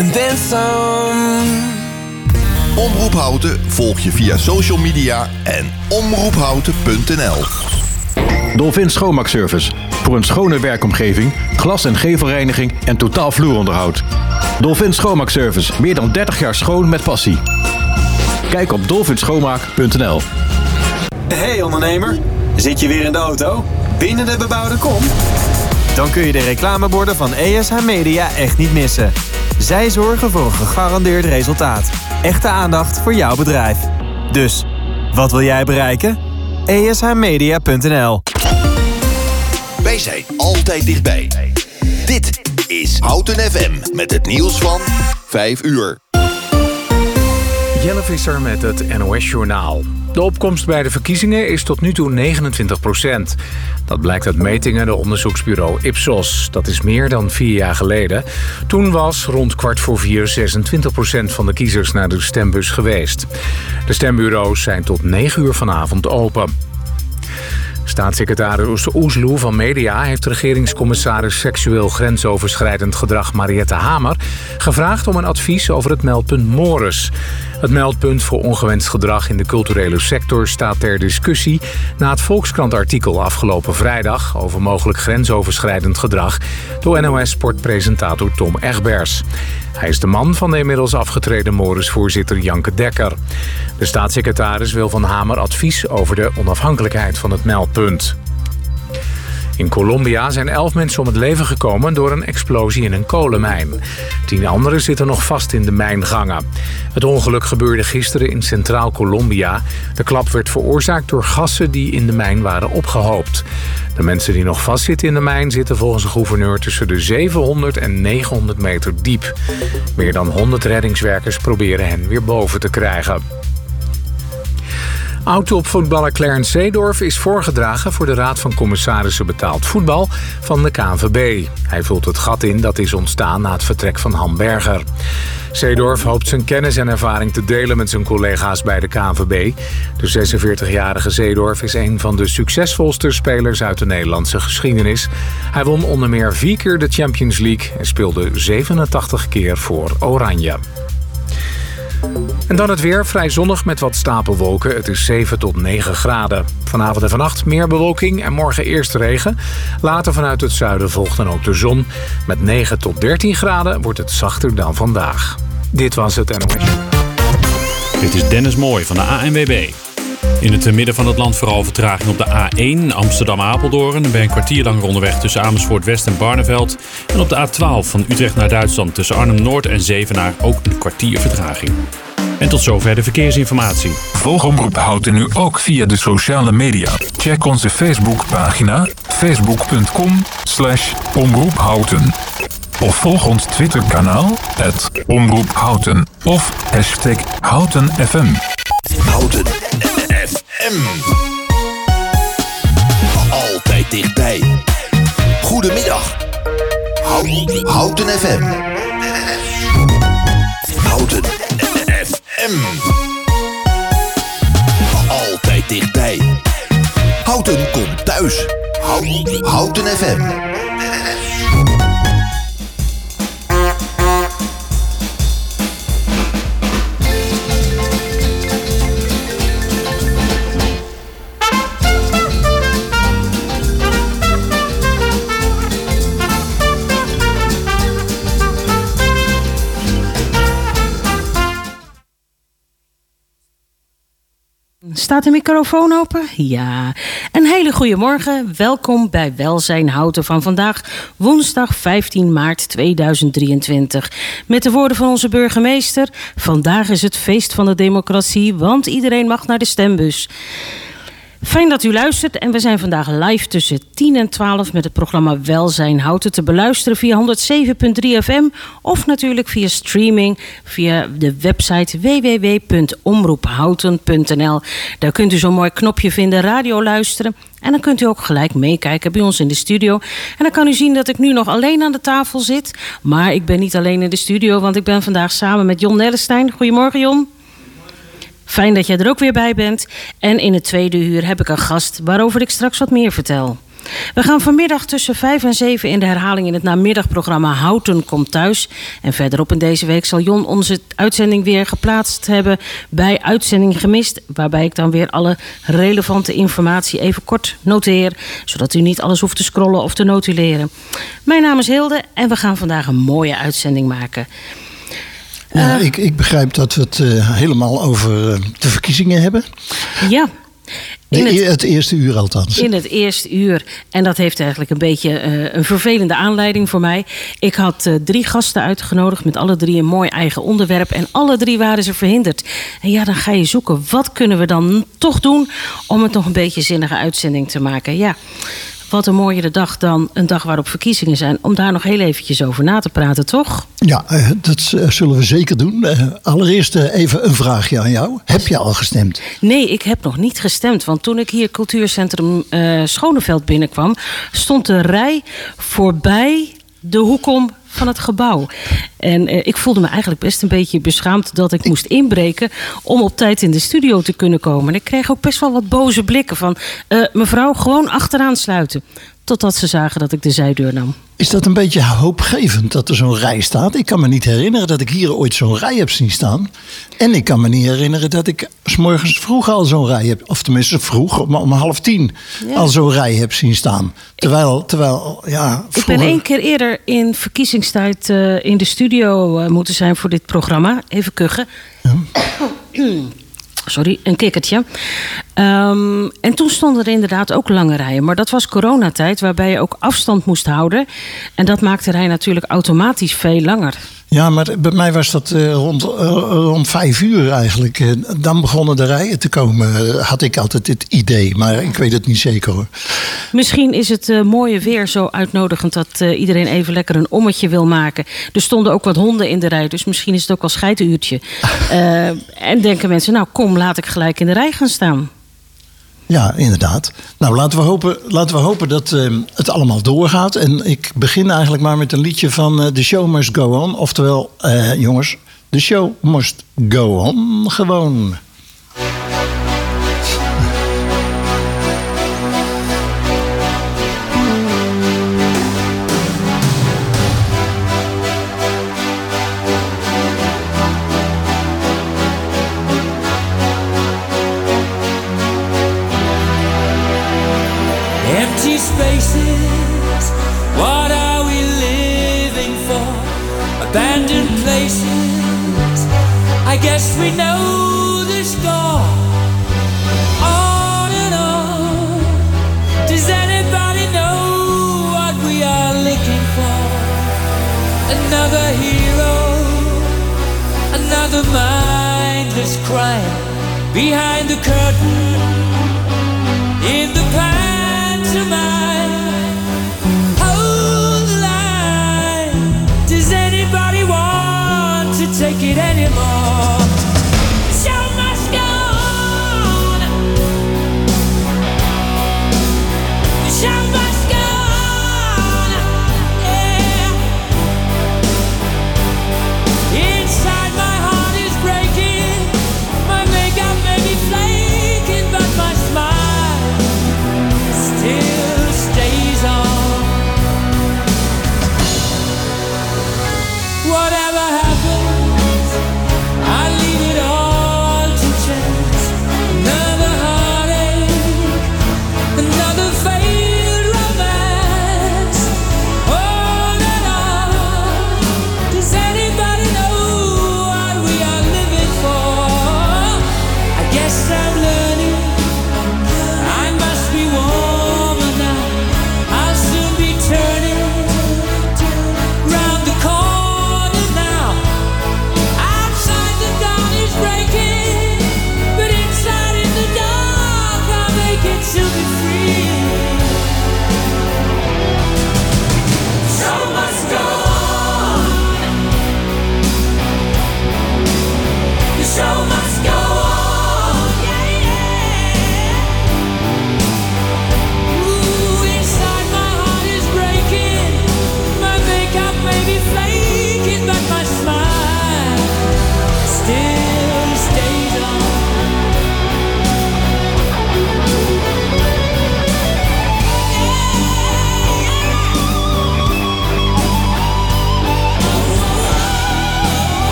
and then some. Omroep Houten volg je via social media en omroephouten.nl. Dolphin Schoonmaakservice. Voor een schone werkomgeving, glas- en gevelreiniging en totaal vloeronderhoud. Dolphin Schoonmaakservice. Meer dan 30 jaar schoon met passie. Kijk op dolphinschoonmaak.nl. Hey ondernemer, zit je weer in de auto? Binnen de bebouwde kom? Dan kun je de reclameborden van ESH Media echt niet missen. Zij zorgen voor een gegarandeerd resultaat. Echte aandacht voor jouw bedrijf. Dus, wat wil jij bereiken? ESHmedia.nl Wij zijn altijd dichtbij. Dit is Houten FM met het nieuws van 5 uur. Jelle Visser met het NOS-journaal. De opkomst bij de verkiezingen is tot nu toe 29 procent. Dat blijkt uit metingen door onderzoeksbureau Ipsos. Dat is meer dan vier jaar geleden. Toen was rond kwart voor vier 26 procent van de kiezers naar de stembus geweest. De stembureaus zijn tot 9 uur vanavond open. Staatssecretaris Oesloe van Media heeft regeringscommissaris seksueel grensoverschrijdend gedrag Mariette Hamer gevraagd om een advies over het meldpunt Morris. Het meldpunt voor ongewenst gedrag in de culturele sector staat ter discussie na het Volkskrant-artikel afgelopen vrijdag over mogelijk grensoverschrijdend gedrag door NOS-sportpresentator Tom Egbers. Hij is de man van de inmiddels afgetreden Morris-voorzitter Janke Dekker. De staatssecretaris wil van Hamer advies over de onafhankelijkheid van het meldpunt. In Colombia zijn elf mensen om het leven gekomen door een explosie in een kolenmijn. Tien anderen zitten nog vast in de mijngangen. Het ongeluk gebeurde gisteren in Centraal Colombia. De klap werd veroorzaakt door gassen die in de mijn waren opgehoopt. De mensen die nog vastzitten in de mijn zitten volgens de gouverneur tussen de 700 en 900 meter diep. Meer dan 100 reddingswerkers proberen hen weer boven te krijgen. Oud-topvoetballer Clarence Seedorf is voorgedragen voor de Raad van Commissarissen Betaald Voetbal van de KNVB. Hij vult het gat in dat is ontstaan na het vertrek van Hamberger. Seedorf hoopt zijn kennis en ervaring te delen met zijn collega's bij de KNVB. De 46-jarige Seedorf is een van de succesvolste spelers uit de Nederlandse geschiedenis. Hij won onder meer vier keer de Champions League en speelde 87 keer voor Oranje. En dan het weer, vrij zonnig met wat stapelwolken. Het is 7 tot 9 graden. Vanavond en vannacht meer bewolking en morgen eerst regen. Later vanuit het zuiden volgt dan ook de zon. Met 9 tot 13 graden wordt het zachter dan vandaag. Dit was het NOS. Dit is Dennis Mooi van de ANWB. In het midden van het land vooral vertraging op de A1 Amsterdam-Apeldoorn. Dan ben je een kwartier langer onderweg tussen Amersfoort West en Barneveld. En op de A12 van Utrecht naar Duitsland tussen Arnhem-Noord en Zevenaar ook een kwartier vertraging. En tot zover de verkeersinformatie. Volg Omroep Houten nu ook via de sociale media. Check onze Facebookpagina facebook.com slash omroephouten. Of volg ons Twitterkanaal het Omroep Houten. Of hashtag HoutenFM. Houten FM. Altijd dichtbij. Goedemiddag. Houten, Houten FM. Houten FM. Altijd dichtbij. Houten komt thuis. Houten, Houten FM. Staat de microfoon open? Ja. Een hele goede morgen. Welkom bij Welzijn Houten van vandaag, woensdag 15 maart 2023. Met de woorden van onze burgemeester: Vandaag is het feest van de democratie, want iedereen mag naar de stembus. Fijn dat u luistert en we zijn vandaag live tussen 10 en 12 met het programma Welzijn Houten te beluisteren via 107.3 FM of natuurlijk via streaming via de website www.omroephouten.nl. Daar kunt u zo'n mooi knopje vinden, radio luisteren. En dan kunt u ook gelijk meekijken bij ons in de studio. En dan kan u zien dat ik nu nog alleen aan de tafel zit. Maar ik ben niet alleen in de studio, want ik ben vandaag samen met Jon Nellestein. Goedemorgen Jon. Fijn dat jij er ook weer bij bent. En in het tweede uur heb ik een gast waarover ik straks wat meer vertel. We gaan vanmiddag tussen 5 en 7 in de herhaling in het namiddagprogramma Houten komt thuis. En verderop in deze week zal Jon onze uitzending weer geplaatst hebben bij Uitzending Gemist. Waarbij ik dan weer alle relevante informatie even kort noteer. Zodat u niet alles hoeft te scrollen of te notuleren. Mijn naam is Hilde en we gaan vandaag een mooie uitzending maken. Ja, ik, ik begrijp dat we het uh, helemaal over uh, de verkiezingen hebben. Ja. In het, het, eerste uur althans. In het eerste uur. En dat heeft eigenlijk een beetje uh, een vervelende aanleiding voor mij. Ik had uh, drie gasten uitgenodigd met alle drie een mooi eigen onderwerp. En alle drie waren ze verhinderd. En ja, dan ga je zoeken. Wat kunnen we dan toch doen om het nog een beetje zinnige uitzending te maken? Ja. Wat een mooiere dag dan een dag waarop verkiezingen zijn. Om daar nog heel eventjes over na te praten, toch? Ja, uh, dat uh, zullen we zeker doen. Uh, allereerst even een vraagje aan jou. Heb je al gestemd? Nee, ik heb nog niet gestemd. Want toen ik hier cultuurcentrum Schoneveld binnenkwam... stond de rij voorbij de hoek om van het gebouw. En uh, ik voelde me eigenlijk best een beetje beschaamd dat ik moest inbreken om op tijd in de studio te kunnen komen. En ik kreeg ook best wel wat boze blikken van uh, mevrouw, gewoon achteraan sluiten. Totdat ze zagen dat ik de zijdeur nam. Is dat een beetje hoopgevend dat er zo'n rij staat? Ik kan me niet herinneren dat ik hier ooit zo'n rij heb zien staan. En ik kan me niet herinneren dat ik s morgens vroeg al zo'n rij heb. Of tenminste vroeg, om, om half tien, ja. al zo'n rij heb zien staan. Terwijl, terwijl ja. Vroeger... Ik ben één keer eerder in verkiezingstijd uh, in de studio uh, moeten zijn voor dit programma. Even kuchen. Ja. sorry, een kikkertje. Um, en toen stonden er inderdaad ook lange rijen. Maar dat was coronatijd, waarbij je ook afstand moest houden. En dat maakte rij natuurlijk automatisch veel langer. Ja, maar bij mij was dat uh, rond, uh, rond vijf uur eigenlijk. Uh, dan begonnen de rijen te komen, had ik altijd het idee. Maar ik weet het niet zeker hoor. Misschien is het mooie weer zo uitnodigend dat iedereen even lekker een ommetje wil maken. Er stonden ook wat honden in de rij, dus misschien is het ook wel scheituurtje. en denken mensen, nou kom, laat ik gelijk in de rij gaan staan. Ja, inderdaad. Nou, laten we hopen, laten we hopen dat uh, het allemaal doorgaat. En ik begin eigenlijk maar met een liedje van uh, The Show Must Go On. Oftewel, uh, jongens, The Show Must Go On. Gewoon.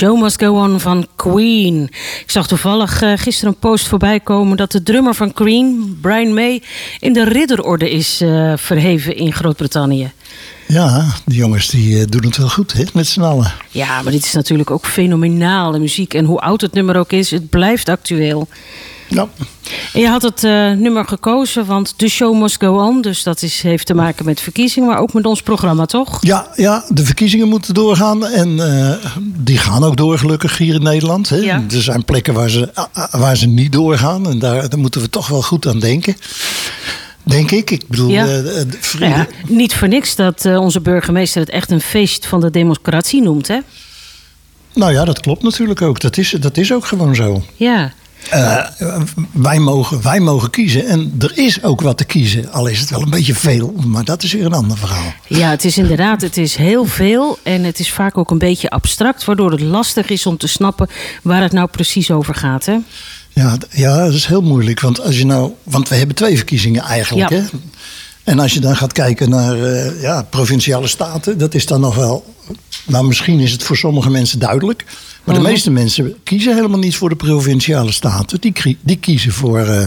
Show Must Go On van Queen. Ik zag toevallig eh, gisteren een post voorbij komen dat de drummer van Queen, Brian May, in de ridderorde is eh, verheven in Groot-Brittannië. Ja, die jongens die eh, doen het wel goed, hè, met z'n allen. Ja, maar dit is natuurlijk ook fenomenale muziek. En hoe oud het nummer ook is, het blijft actueel. Ja. En je had het eh, nummer gekozen, want The Show Must Go On. Dus dat is, heeft te maken met verkiezingen, maar ook met ons programma, toch? Ja, ja, de verkiezingen moeten doorgaan. En eh, die gaan ook door, gelukkig, hier in Nederland. Hè. Ja. Er zijn plekken waar ze, waar ze niet doorgaan. En daar, daar moeten we toch wel goed aan denken. Denk ik. Ik bedoel, Ja. eh. Ja, niet voor niks dat onze burgemeester het echt een feest van de democratie noemt, hè? Nou ja, dat klopt natuurlijk ook. Dat is, dat is ook gewoon zo. Ja. Eh, wij, mogen, wij mogen kiezen. En er is ook wat te kiezen. Al is het wel een beetje veel. Maar dat is weer een ander verhaal. Ja, het is inderdaad, het is heel veel en het is vaak ook een beetje abstract, waardoor het lastig is om te snappen waar het nou precies over gaat. Hè? Ja, ja, dat is heel moeilijk. Want, als je nou, want we hebben twee verkiezingen eigenlijk. Ja. Hè? En als je dan gaat kijken naar eh, ja, provinciale staten, dat is dan nog wel. Nou, misschien is het voor sommige mensen duidelijk. Maar de meeste mensen kiezen helemaal niet voor de provinciale staten. Die, die kiezen voor. eh,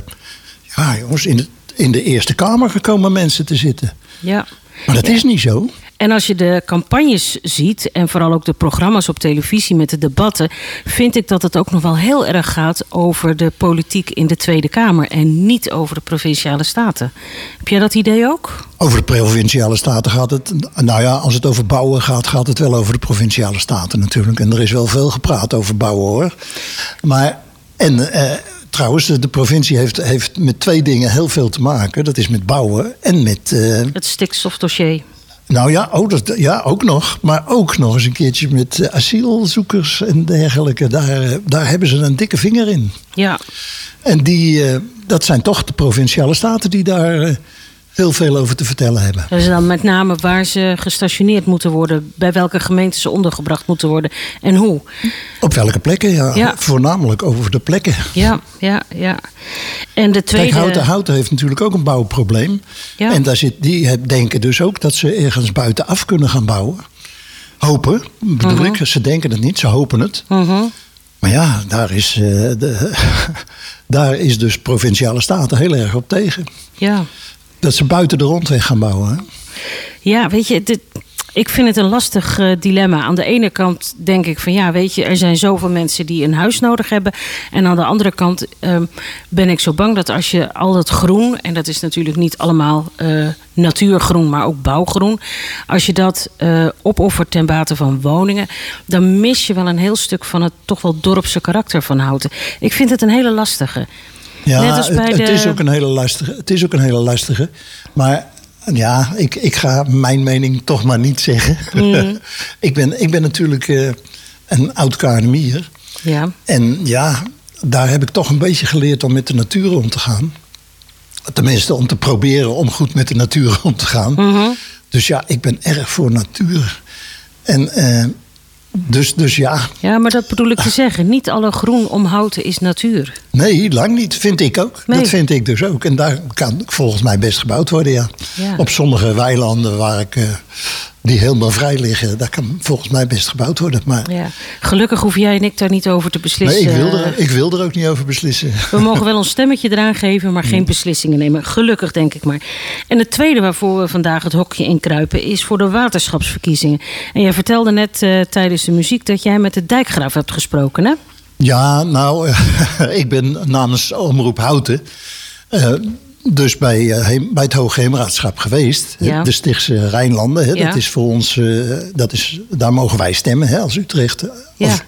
ja, jongens, in de, in de Eerste Kamer gekomen mensen te zitten. Ja. Maar dat is niet zo. En als je de campagnes ziet en vooral ook de programma's op televisie met de debatten, vind ik dat het ook nog wel heel erg gaat over de politiek in de Tweede Kamer en niet over de provinciale staten. Heb jij dat idee ook? Over de provinciale staten gaat het. Nou ja, als het over bouwen gaat, gaat het wel over de provinciale staten natuurlijk. En er is wel veel gepraat over bouwen hoor. Maar, en eh, trouwens, de provincie heeft, heeft met twee dingen heel veel te maken. Dat is met bouwen en met. eh, Het stikstofdossier. Nou ja, oh, dat, ja, ook nog. Maar ook nog eens een keertje met eh, asielzoekers en dergelijke. Daar, eh, daar hebben ze een dikke vinger in. Ja. En die, eh, dat zijn toch de provinciale staten die daar heel veel over te vertellen hebben. Dat is dan met name waar ze gestationeerd moeten worden, bij welke gemeente ze ondergebracht moeten worden en hoe. Op welke plekken? Ja, Ja. Voornamelijk over de plekken. Ja, ja, ja. En de tweede. Kijk, Houten, Houten heeft natuurlijk ook een bouwprobleem. Ja. En daar zit, die denken dus ook dat ze ergens buitenaf kunnen gaan bouwen. Hopen, bedoel Mhm. ik. Ze denken het niet, ze hopen het. Mhm. Maar ja, daar is, eh, de, daar is dus provinciale staten heel erg op tegen. Ja. Dat ze buiten de rondweg gaan bouwen. Ja, weet je, dit, ik vind het een lastig eh, dilemma. Aan de ene kant denk ik van ja, weet je, er zijn zoveel mensen die een huis nodig hebben. En aan de andere kant ehm, ben ik zo bang dat als je al dat groen, en dat is natuurlijk niet allemaal eh, natuurgroen, maar ook bouwgroen. Als je dat eh, opoffert ten bate van woningen, dan mis je wel een heel stuk van het toch wel dorpse karakter van Houten. Ik vind het een hele lastige. Ja, Net als bij het, is ook een hele lastige. Het is ook een hele lastige. Maar ja, ik, ik ga mijn mening toch maar niet zeggen. Mm. ik, ben, ik ben natuurlijk eh, een oud KNMI'er. Ja. En ja, daar heb ik toch een beetje geleerd om met de natuur om te gaan. Tenminste, om te proberen om goed met de natuur om te gaan. Mhm. Dus ja, ik ben erg voor natuur. En eh, dus, dus ja, Ja, maar dat bedoel ik te zeggen. Niet alle groen om houten is natuur. Nee, lang niet. Vind ik ook. Nee. Dat vind ik dus ook. En daar kan volgens mij best gebouwd worden, ja. Ja. Op sommige weilanden waar ik, eh, die helemaal vrij liggen, daar kan volgens mij best gebouwd worden. Maar Ja. Gelukkig hoef jij en ik daar niet over te nee, beslissen. ik, wil er, ik wil er ook niet over beslissen. We mogen wel ons stemmetje eraan geven, maar geen beslissingen nemen. Gelukkig, denk ik maar. En het tweede waarvoor we vandaag het hokje inkruipen... is voor de waterschapsverkiezingen. En jij vertelde net eh, tijdens de muziek... dat jij met de dijkgraaf hebt gesproken, hè? Ja, nou, ik ben namens Omroep Houten. eh, dus bij, eh, Heem- bij het Hoogheemraadschap geweest. De Stichtse Rijnlanden. Ja. Dat is voor ons, eh, dat is, daar mogen wij stemmen hè, als Utrecht. eh, Ja. Als,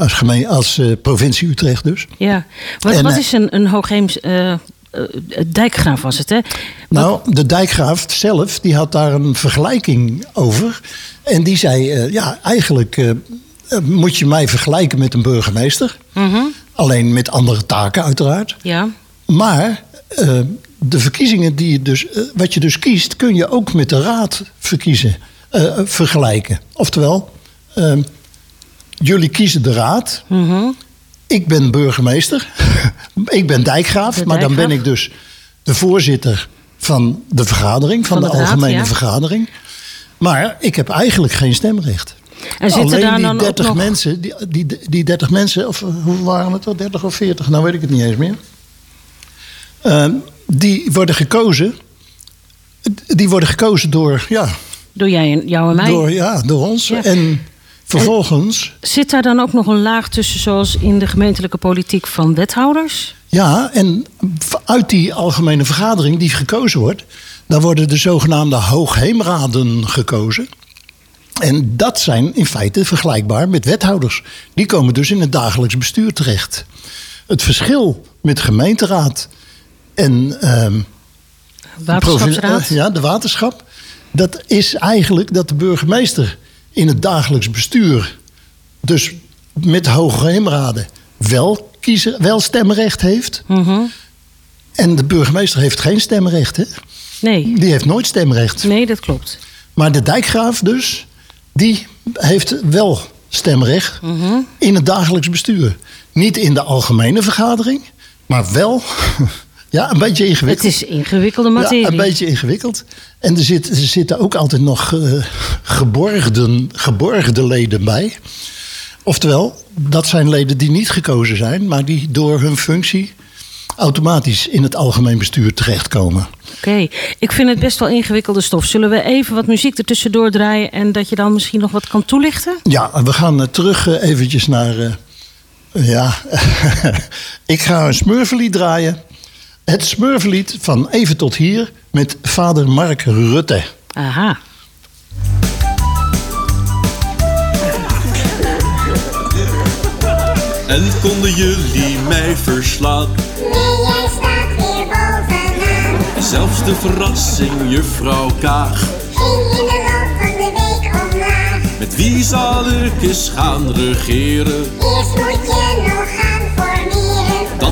als, gemeen, als provincie Utrecht dus. Ja. Wat, En, wat is een, een Hoogheems... dijkgraaf was het, hè? Nou, de dijkgraaf zelf, die had daar een vergelijking over. En die zei, ja, eigenlijk moet je mij vergelijken met een burgemeester. Mhm. Alleen met andere taken uiteraard. Ja. Maar eh, de verkiezingen die je dus, eh, wat je dus kiest, kun je ook met de raad verkiezen, eh, vergelijken. Oftewel, eh, jullie kiezen de raad. Mhm. Ik ben burgemeester. ik ben dijkgraaf. De maar dan ben ik dus de voorzitter van de vergadering, van, Van de, de raad, algemene ja. vergadering. Maar ik heb eigenlijk geen stemrecht. En zitten Alleen daar die dan 30 ook nog... mensen, die, die, die 30 mensen, of hoe waren het al, 30 of 40, nou weet ik het niet eens meer. Ehm, die worden gekozen. Die worden gekozen door, ja, Door jij en, jou en mij. door, ja, door ons. Ja. En vervolgens, Zit daar dan ook nog een laag tussen, zoals in de gemeentelijke politiek van wethouders? ja, en uit die algemene vergadering die gekozen wordt, daar worden de zogenaamde hoogheemraden gekozen. En dat zijn in feite vergelijkbaar met wethouders. Die komen dus in het dagelijks bestuur terecht. Het verschil met gemeenteraad en ehm, Waterschapsraad? provin- eh, ja, de waterschap. Dat is eigenlijk dat de burgemeester in het dagelijks bestuur, dus met hoge heemraden, wel, kiezen, wel stemrecht heeft. Mhm. En de burgemeester heeft geen stemrecht. Hè? Nee. Die heeft nooit stemrecht. Nee, dat klopt. Maar de dijkgraaf dus, die heeft wel stemrecht Mhm. in het dagelijks bestuur. Niet in de algemene vergadering, maar wel. Ja, een beetje ingewikkeld. Het is ingewikkelde materie. Ja, een beetje ingewikkeld. En er, zit, er zitten ook altijd nog eh, geborgden, geborgde leden bij. Oftewel, dat zijn leden die niet gekozen zijn, maar die door hun functie automatisch in het algemeen bestuur terechtkomen. Oké, ik vind het best wel ingewikkelde stof. Zullen we even wat muziek ertussendoor draaien en dat je dan misschien nog wat kan toelichten? Ja, we gaan eh, terug eh, eventjes naar. ja, ik ga een smurfenlied draaien. Het smurfenlied van Even tot hier met vader Mark Rutte. Aha. En konden jullie mij verslaan? Nee, jij staat weer bovenaan. Zelfs de verrassing, juffrouw Kaag. Ging in de loop van de week omlaag. Met wie zal ik eens gaan regeren? Eerst moet je.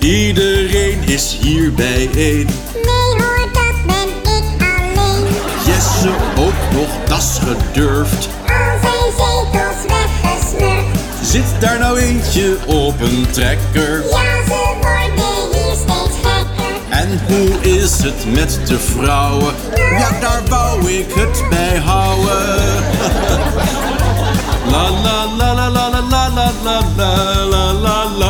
Iedereen is hier bijeen. Nee hoor, dat ben ik alleen. Jesse ook nog, das gedurfd. Al zijn zetels weggesmurfd. Zit daar nou eentje op een trekker? Ja, ze worden hier steeds gekker. En hoe is het met de vrouwen? Ja, daar wou ik het bij houden. La la la la la la la la la la la la la la la la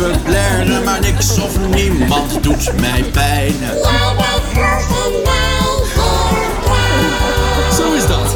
verblaren, maar niks of niemand doet mij pijn. Het Zo is dat.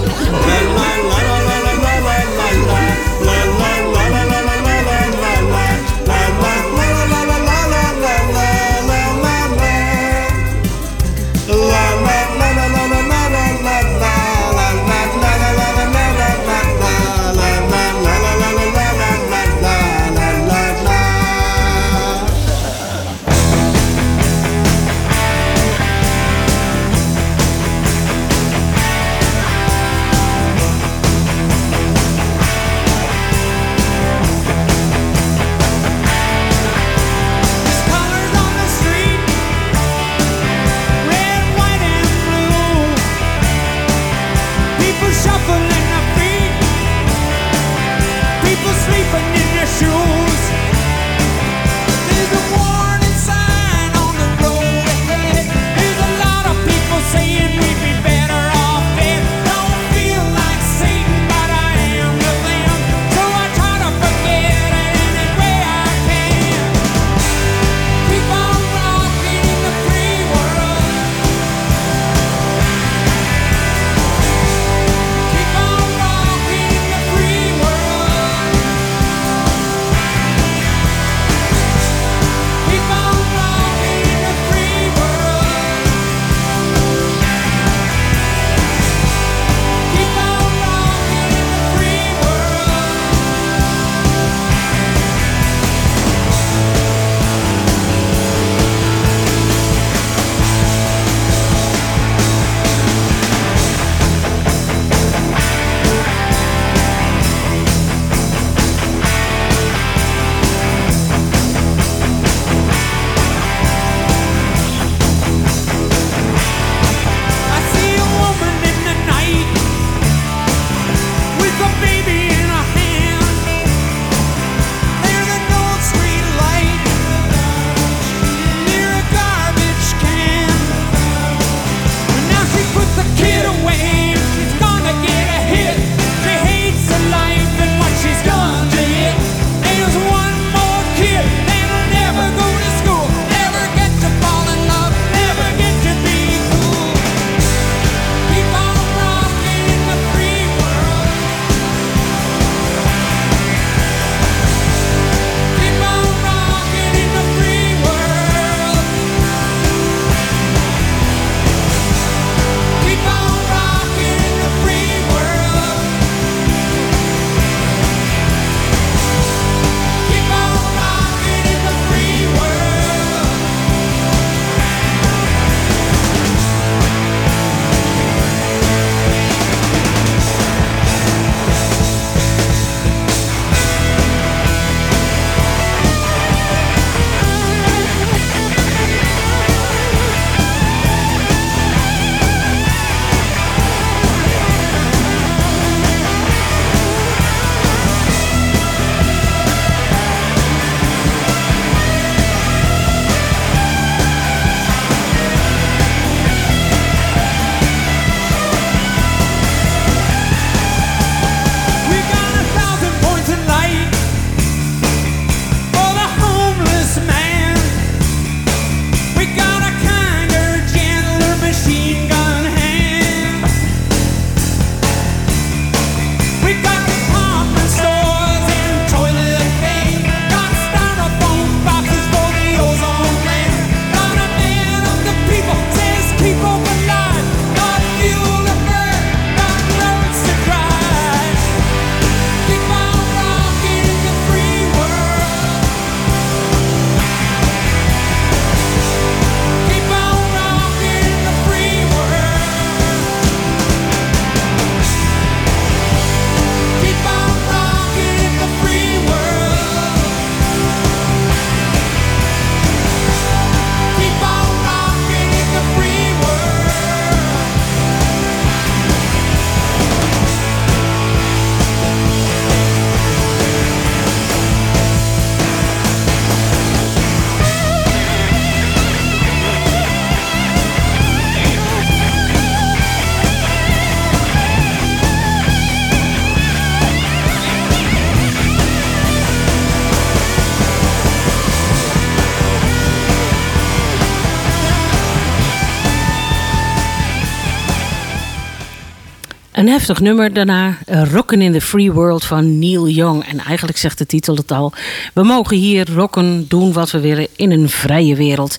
Een heftig nummer daarna, uh, Rocken in the Free World van Neil Young. En eigenlijk zegt de titel het al. We mogen hier rocken, doen wat we willen in een vrije wereld.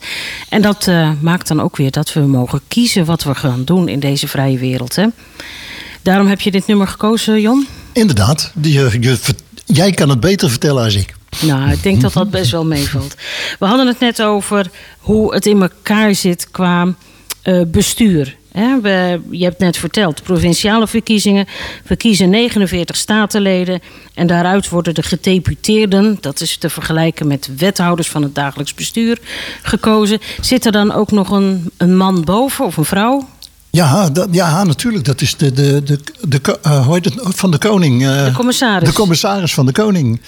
En dat uh, maakt dan ook weer dat we mogen kiezen wat we gaan doen in deze vrije wereld. Hè? Daarom heb je dit nummer gekozen, Jon? Inderdaad. Je, je, jij kan het beter vertellen als ik. Nou, ik denk dat dat best wel meevalt. We hadden het net over hoe het in elkaar zit qua uh, bestuur. We, je hebt net verteld, provinciale verkiezingen verkiezen 49 statenleden. En daaruit worden de gedeputeerden, dat is te vergelijken met wethouders van het dagelijks bestuur, gekozen. Zit er dan ook nog een, een man boven of een vrouw? Ja, dat, ja, natuurlijk. Dat is de, de, de, de, uh, hoe heet het, van de koning. Uh, de commissaris. De commissaris van de koning.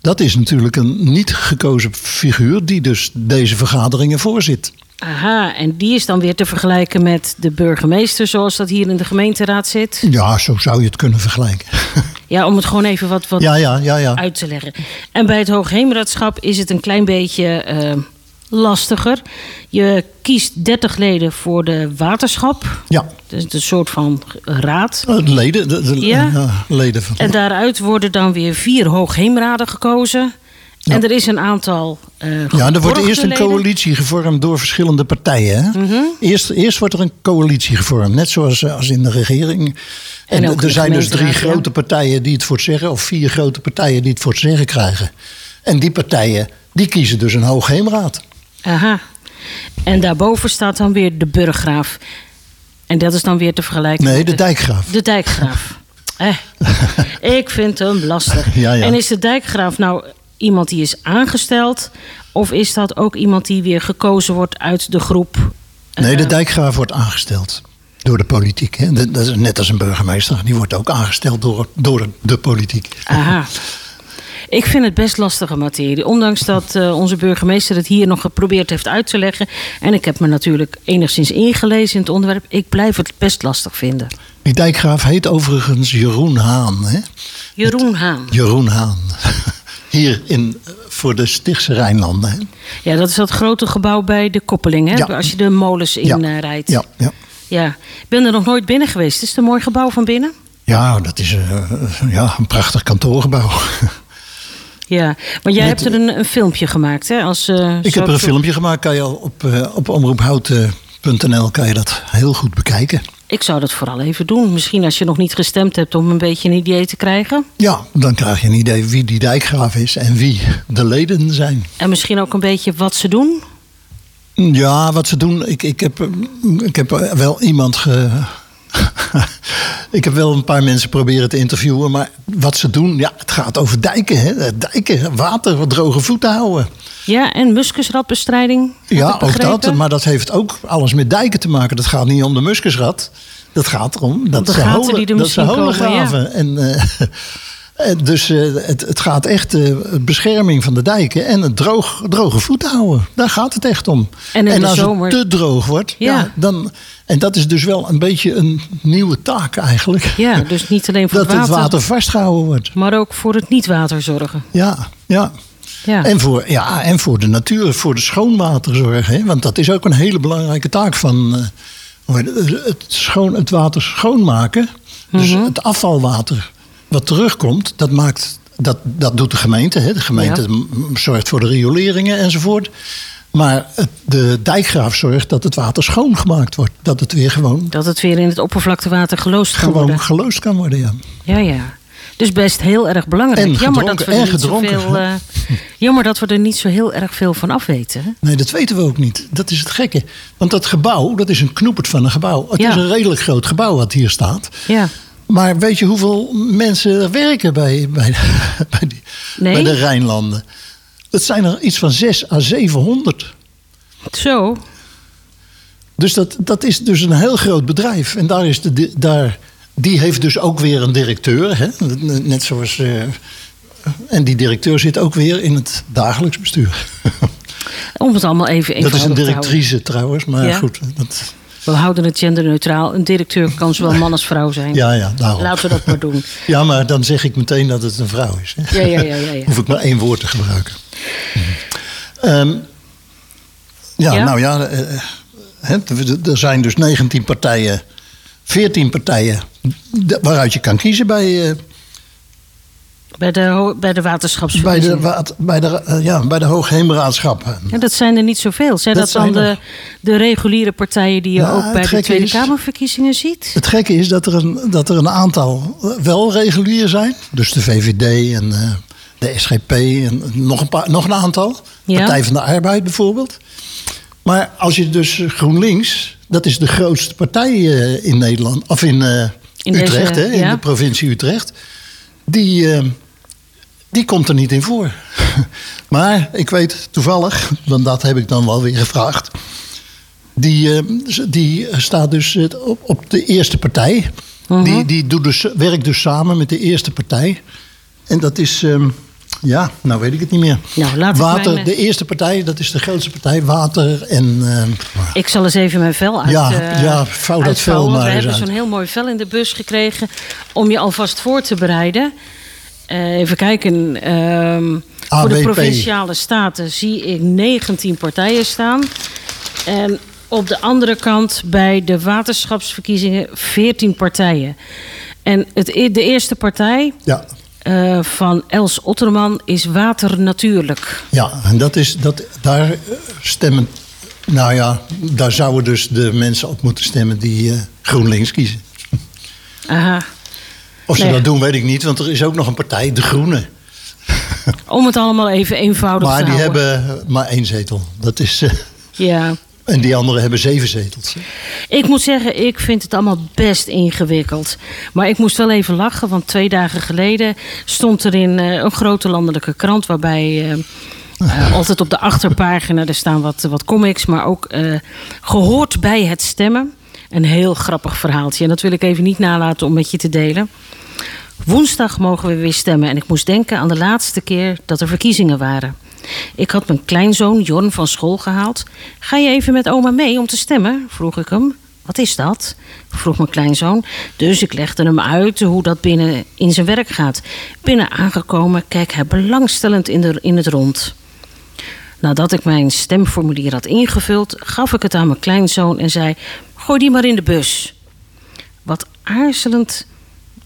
Dat is natuurlijk een niet gekozen figuur die dus deze vergaderingen voorzit. Aha, en die is dan weer te vergelijken met de burgemeester, zoals dat hier in de gemeenteraad zit? Ja, zo zou je het kunnen vergelijken. Ja, om het gewoon even wat, wat ja, ja, ja, ja. uit te leggen. En bij het Hoogheemraadschap is het een klein beetje uh, lastiger. Je kiest 30 leden voor de waterschap. Ja. Dus een soort van raad. De leden, de, de ja. uh, leden van. En daaruit worden dan weer vier Hoogheemraden gekozen. Ja. En er is een aantal. Uh, ja, er wordt eerst een coalitie gevormd door verschillende partijen. Hè? Mm -hmm. eerst, eerst wordt er een coalitie gevormd, net zoals als in de regering. En, en er zijn dus drie grote partijen die het voor het zeggen, of vier grote partijen die het voor het zeggen krijgen. En die partijen die kiezen dus een hoogheemraad. Aha. En daarboven staat dan weer de burggraaf. En dat is dan weer te vergelijken. Nee, de dijkgraaf. De dijkgraaf. eh, ik vind hem lastig. Ja, ja. En is de dijkgraaf nou iemand die is aangesteld? Of is dat ook iemand die weer gekozen wordt uit de groep? Nee, de dijkgraaf wordt aangesteld door de politiek. Hè? Dat is net als een burgemeester. Die wordt ook aangesteld door, door de politiek. Aha. Ik vind het best lastige materie. Ondanks dat uh, onze burgemeester het hier nog geprobeerd heeft uit te leggen. En ik heb me natuurlijk enigszins ingelezen in het onderwerp. Ik blijf het best lastig vinden. Die dijkgraaf heet overigens Jeroen Haan. Hè? Jeroen Haan. Jeroen Haan. Hier in, voor de Stichtse Rijnlanden. Hè? Ja, dat is dat grote gebouw bij de koppeling. Hè? Ja. Als je de molens in Ja. uh, rijdt. Ja, ja. Ja. Ik ben er nog nooit binnen geweest. Is het een mooi gebouw van binnen? ja, dat is uh, ja, een prachtig kantoorgebouw. Ja, maar jij Met- hebt er een, een filmpje gemaakt, hè? Als, eh, Ik heb er een filmpje gemaakt. Kan je al op, uh, op omroephout.nl kan je dat heel goed bekijken. Ik zou dat vooral even doen. Misschien als je nog niet gestemd hebt om een beetje een idee te krijgen. Ja, dan krijg je een idee wie die dijkgraaf is en wie de leden zijn. En misschien ook een beetje wat ze doen. Ja, wat ze doen. Ik, ik, heb, ik heb wel iemand. Ge... ik heb wel een paar mensen proberen te interviewen. Maar wat ze doen, ja, het gaat over dijken. Hè? Dijken, water, droge voeten houden. Ja, en muskusratbestrijding. Ja, ook dat. Maar dat heeft ook alles met dijken te maken. Dat gaat niet om de muskusrat. Dat gaat erom dat de ze holen, dat ze misschien holen komen, ja. graven. En, eh, dus eh, het, het gaat echt eh bescherming van de dijken en het droog, droge voeten houden. Daar gaat het echt om. En als zomer- het te droog wordt, ja. Ja. dan, en dat is dus wel een beetje een nieuwe taak eigenlijk. Ja, dus niet alleen voor dat het water, het water vastgehouden wordt. maar ook voor het niet-water zorgen. Ja, ja. Ja. En, voor, ja, en voor de natuur, voor de schoonwaterzorg. Hè? Want dat is ook een hele belangrijke taak van eh, het, schoon, het water schoonmaken. Dus Mhm. het afvalwater wat terugkomt, dat, maakt, dat, dat doet de gemeente. Hè? De gemeente Ja. zorgt voor de rioleringen enzovoort. Maar het, de dijkgraaf zorgt dat het water schoongemaakt wordt. Dat het weer gewoon, Dat het weer in het oppervlaktewater geloosd kan gewoon worden. geloosd kan worden. Ja. Ja, ja. Dus best heel erg belangrijk. En jammer, dat we er niet zoveel, eh, jammer dat we er niet zo heel erg veel van af weten. Nee, dat weten we ook niet. Dat is het gekke. Want dat gebouw, dat is een knoepert van een gebouw. Het Ja. is een redelijk groot gebouw wat hier staat. Ja. Maar weet je hoeveel mensen er werken bij, bij, bij, die, Nee? bij de Rijnlanden? Dat zijn er iets van 6 à 700. Zo. Dus dat, dat is dus een heel groot bedrijf. En daar is de, daar, die heeft dus ook weer een directeur. Hè? Net zoals. eh, en die directeur zit ook weer in het dagelijks bestuur. Om het allemaal even Dat is een te directrice trouwens, maar Ja. goed. Dat, We houden het genderneutraal. Een directeur kan zowel man als vrouw zijn. ja, ja, daarom. Laten we dat maar doen. Ja, maar dan zeg ik meteen dat het een vrouw is. Hè? Ja, ja, ja, ja, ja. Hoef ik maar één woord te gebruiken. Ehm, ja, Ja? nou ja, eh, hè, er- zijn dus 19 partijen 14 partijen waaruit je kan kiezen bij, eh, Bij de, bij de bij de, waterschapsverkiezingen. bij de, eh, ja, bij de Hoogheemraadschap. Ja, dat zijn er niet zoveel. Zijn Dat dat, dan zijn de, er. de reguliere partijen die je Ja, ook bij de Tweede is- Kamerverkiezingen ziet? Het gekke is dat er een, dat er een aantal eh, wel regulier zijn. Dus de VVD en eh, de SGP en nog een, paar, nog een aantal. Ja. Partij van de Arbeid bijvoorbeeld. Maar als je dus GroenLinks, dat is de grootste partij in Nederland, of in, In deze, Utrecht, hè, in ja. de provincie Utrecht. Die, die komt er niet in voor. maar ik weet toevallig, want dat heb ik dan wel weer gevraagd. Die, eh, die staat dus eh, op, op de eerste partij. Mhm. Die, die doet dus, werkt dus samen met de eerste partij. En dat is, ehm, ja, nou weet ik het niet meer. Nou, laat Water, mijn, eh, de eerste partij, dat is de grootste partij. Water en... Ik zal eens even mijn vel uit. Ja, ja, vouw dat vel maar We hebben zo'n heel mooi vel in de bus gekregen om je alvast voor te bereiden. Eh, even kijken. ehm, voor de provinciale staten zie ik 19 partijen staan. En op de andere kant bij de waterschapsverkiezingen 14 partijen. En het, e- de eerste partij ja, eh, van Els Otterman is Water Natuurlijk. ja, en dat is, dat, daar stemmen... Nou ja, daar zouden dus de mensen op moeten stemmen die eh, GroenLinks kiezen. Aha. Of ze Nee. dat doen, weet ik niet. Want er is ook nog een partij, De Groenen. Om het allemaal even eenvoudig Maar te die houden. hebben maar één zetel. Dat is, eh, Ja. en die anderen hebben zeven zetels. Ik moet zeggen, ik vind het allemaal best ingewikkeld. Maar ik moest wel even lachen, want twee dagen geleden stond er in eh, een grote landelijke krant waarbij. eh, altijd op de achterpagina, er staan wat, wat comics, maar ook eh, gehoord bij het stemmen. Een heel grappig verhaaltje. En dat wil ik even niet nalaten om met je te delen. Woensdag mogen we weer stemmen. En ik moest denken aan de laatste keer dat er verkiezingen waren. Ik had mijn kleinzoon Jorn van school gehaald. Ga je even met oma mee om te stemmen? vroeg ik hem. Wat is dat? vroeg mijn kleinzoon. Dus ik legde hem uit hoe dat binnen in zijn werk gaat. Binnen aangekomen keek hij belangstellend in, de, in het rond. Nadat ik mijn stemformulier had ingevuld, gaf ik het aan mijn kleinzoon en zei: Gooi die maar in de bus. Wat aarzelend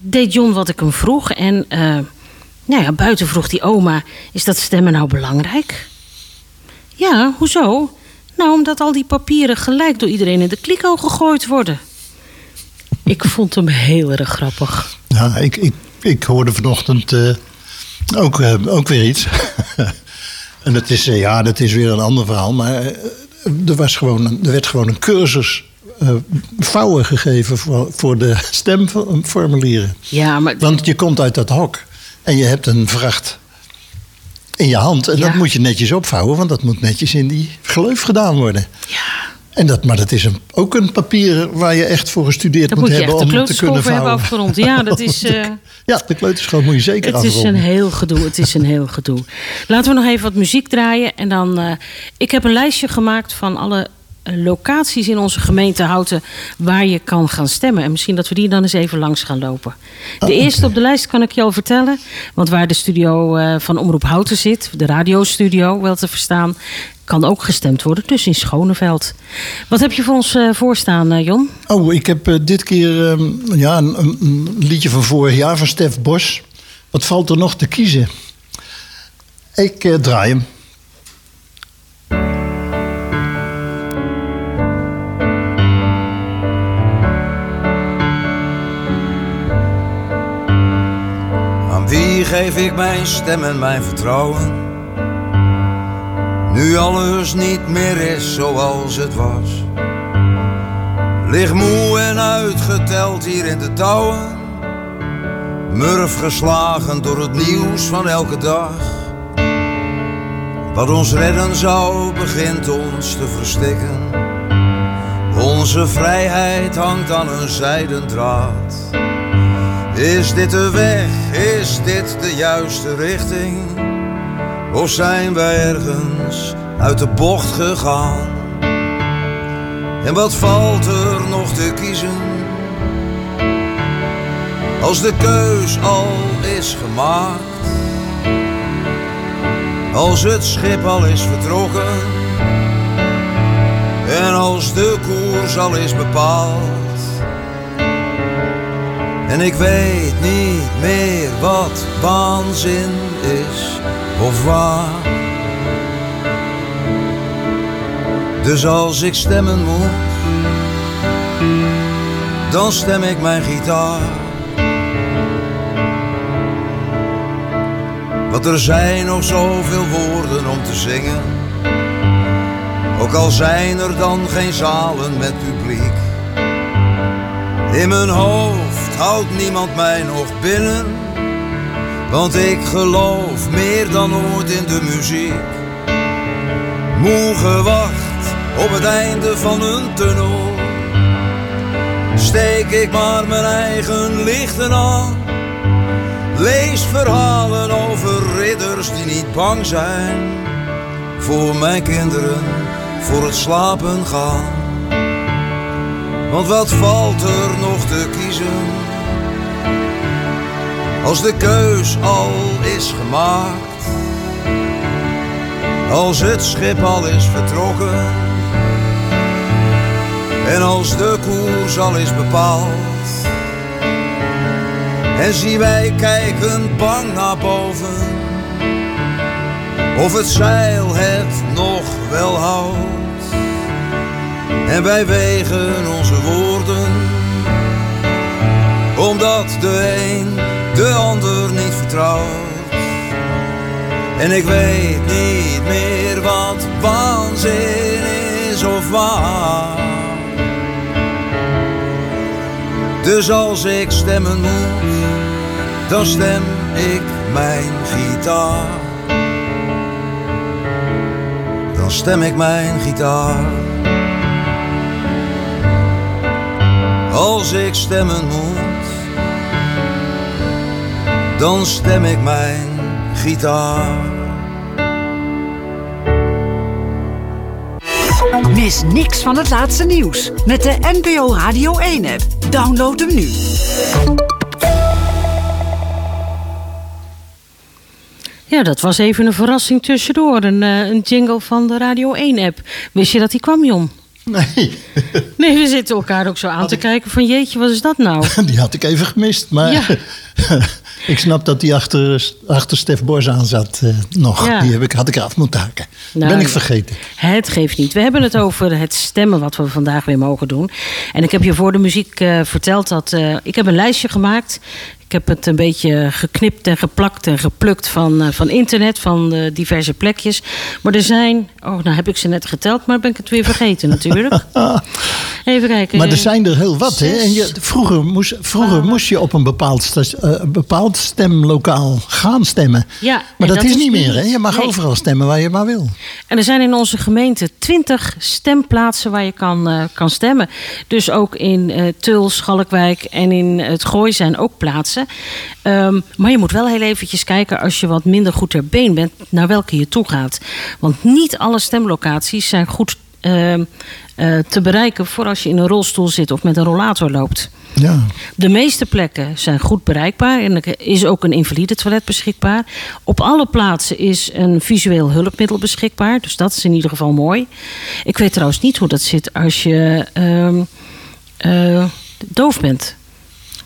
deed John wat ik hem vroeg. En eh, nou ja, buiten vroeg die oma: Is dat stemmen nou belangrijk? Ja, hoezo? Nou, omdat al die papieren gelijk door iedereen in de kliko gegooid worden. Ik vond hem heel erg grappig. Ja, ik, ik, ik hoorde vanochtend eh, ook, eh, ook weer iets. en dat is, ja, dat is weer een ander verhaal. Maar er, was gewoon er werd gewoon een cursus vouwen gegeven voor, voor de stemformulieren. Ja, maar Want je komt uit dat hok en je hebt een vracht in je hand. En dat moet je netjes opvouwen, want dat moet netjes in die gleuf gedaan worden. Ja. En dat, maar dat is een, ook een papier waar je echt voor gestudeerd dat moet, hebben de om het te kunnen hebben vouwen. afgerond. Ja, dat is. eh, Ja, de kleuterschool moet je zeker Het is afronden. een heel gedoe. Het is een heel gedoe. Laten we nog even wat muziek draaien. En dan. eh, ik heb een lijstje gemaakt van alle eh, locaties in onze gemeente Houten waar je kan gaan stemmen. En misschien dat we die dan eens even langs gaan lopen. De Oh, eerste op de lijst kan ik je al vertellen. Want waar de studio eh, van Omroep Houten zit, de radiostudio wel te verstaan, kan ook gestemd worden. Dus in Schoneveld. Wat heb je voor ons eh, voorstaan, eh, Jon? Oh, ik heb eh, dit keer ehm, ja, een, een- liedje van vorig jaar van Stef Bos. Wat valt er nog te kiezen? Ik eh, draai hem. Geef ik mijn stem en mijn vertrouwen? Nu alles niet meer is zoals het was. Lig moe en uitgeteld hier in de touwen. Murf geslagen door het nieuws van elke dag. Wat ons redden zou, begint ons te verstikken. Onze vrijheid hangt aan een zijden draad. Is dit de weg? Is dit de juiste richting? Of zijn wij ergens uit de bocht gegaan? En wat valt er nog te kiezen? Als de keus al is gemaakt, als het schip al is vertrokken en als de koers al is bepaald, En ik weet niet meer wat waanzin is of waar. Dus als ik stemmen moet, dan stem ik mijn gitaar. Want er zijn nog zoveel woorden om te zingen. Ook al zijn er dan geen zalen met publiek. In mijn hoofd houdt niemand mij nog binnen. Want ik geloof meer dan ooit in de muziek. Moe gewacht op het einde van een tunnel. Steek ik maar mijn eigen lichten aan. Lees verhalen over ridders die niet bang zijn. Voor mijn kinderen, voor het slapen gaan. Want wat valt er nog te kiezen? Als de keus al is gemaakt. Als het schip al is vertrokken. En als de koers al is bepaald. En zie wij kijken bang naar boven. Of het zeil het nog wel houdt. En wij wegen onze woorden. Omdat de een de ander niet vertrouwt. En ik weet niet meer wat waanzin is of waar. Dus als ik stemmen moet, dan stem ik mijn gitaar. Dan stem ik mijn gitaar. Als ik stemmen moet, dan stem ik mijn gitaar. Mis niks van het laatste nieuws met de NPO Radio 1-app. Download hem nu. Ja, dat was even een verrassing tussendoor. Een, eh, een jingle van de Radio 1-app. Wist je dat die kwam, Jon? Nee. Nee, we zitten elkaar ook zo aan te kijken van jeetje, wat is dat nou? Die had ik even gemist. Maar Ja. ik snap dat die achter, achter Stef Bors aan zat eh, nog. Ja. Die heb ik, had ik eraf moeten haken. Nou, ben ik vergeten. Het geeft niet. We hebben het over het stemmen wat we vandaag weer mogen doen. En ik heb je voor de muziek eh, verteld dat eh, ik heb een lijstje gemaakt. Ik heb het een beetje geknipt en geplakt en geplukt van, eh, van internet, van eh, diverse plekjes. Maar er zijn, oh nou heb ik ze net geteld, maar ben ik het weer vergeten natuurlijk. Even kijken. Maar er zijn er heel wat. Hè? En je, vroeger moest, vroeger moest je op een bepaald, eh, bepaald stemlokaal gaan stemmen. Ja, Maar dat, is niet meer. Hè? Je mag Nee. overal stemmen waar je maar wil. En er zijn in onze gemeente 20 stemplaatsen waar je kan, eh, kan stemmen. Dus ook in eh Tul, Schalkwijk en in het Gooi zijn ook plaatsen. Ehm, maar je moet wel heel eventjes kijken als je wat minder goed ter been bent... naar welke je toe gaat. Want niet alle stemlocaties zijn goed ehm, eh, te bereiken... voor als je in een rolstoel zit of met een rollator loopt. Ja. De meeste plekken zijn goed bereikbaar en er is ook een invalide toilet beschikbaar. Op alle plaatsen is een visueel hulpmiddel beschikbaar, dus dat is in ieder geval mooi. Ik weet trouwens niet hoe dat zit als je ehm, eh, doof bent.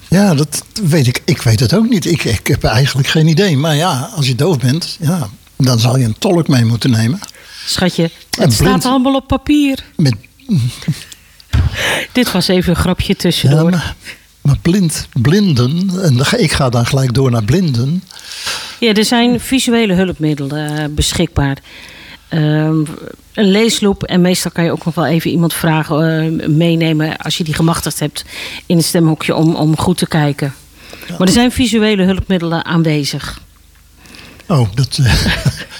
Ja, dat weet ik. Ik weet het ook niet. Ik, ik heb eigenlijk geen idee. Maar ja, als je doof bent, ja, dan zal je een tolk mee moeten nemen. Schatje, En het staat allemaal op papier. Met, Dit was even een grapje ja, tussendoor. maar, maar blind, blinden, en ik ga dan gelijk door naar blinden. Ja, er zijn visuele hulpmiddelen eh, beschikbaar. Ehm, een leesloop en meestal kan je ook nog wel even iemand vragen, eh, meenemen als je die gemachtigd hebt in het stemhokje om, om goed te kijken. Maar er zijn visuele hulpmiddelen aanwezig. Oh, dat. eh,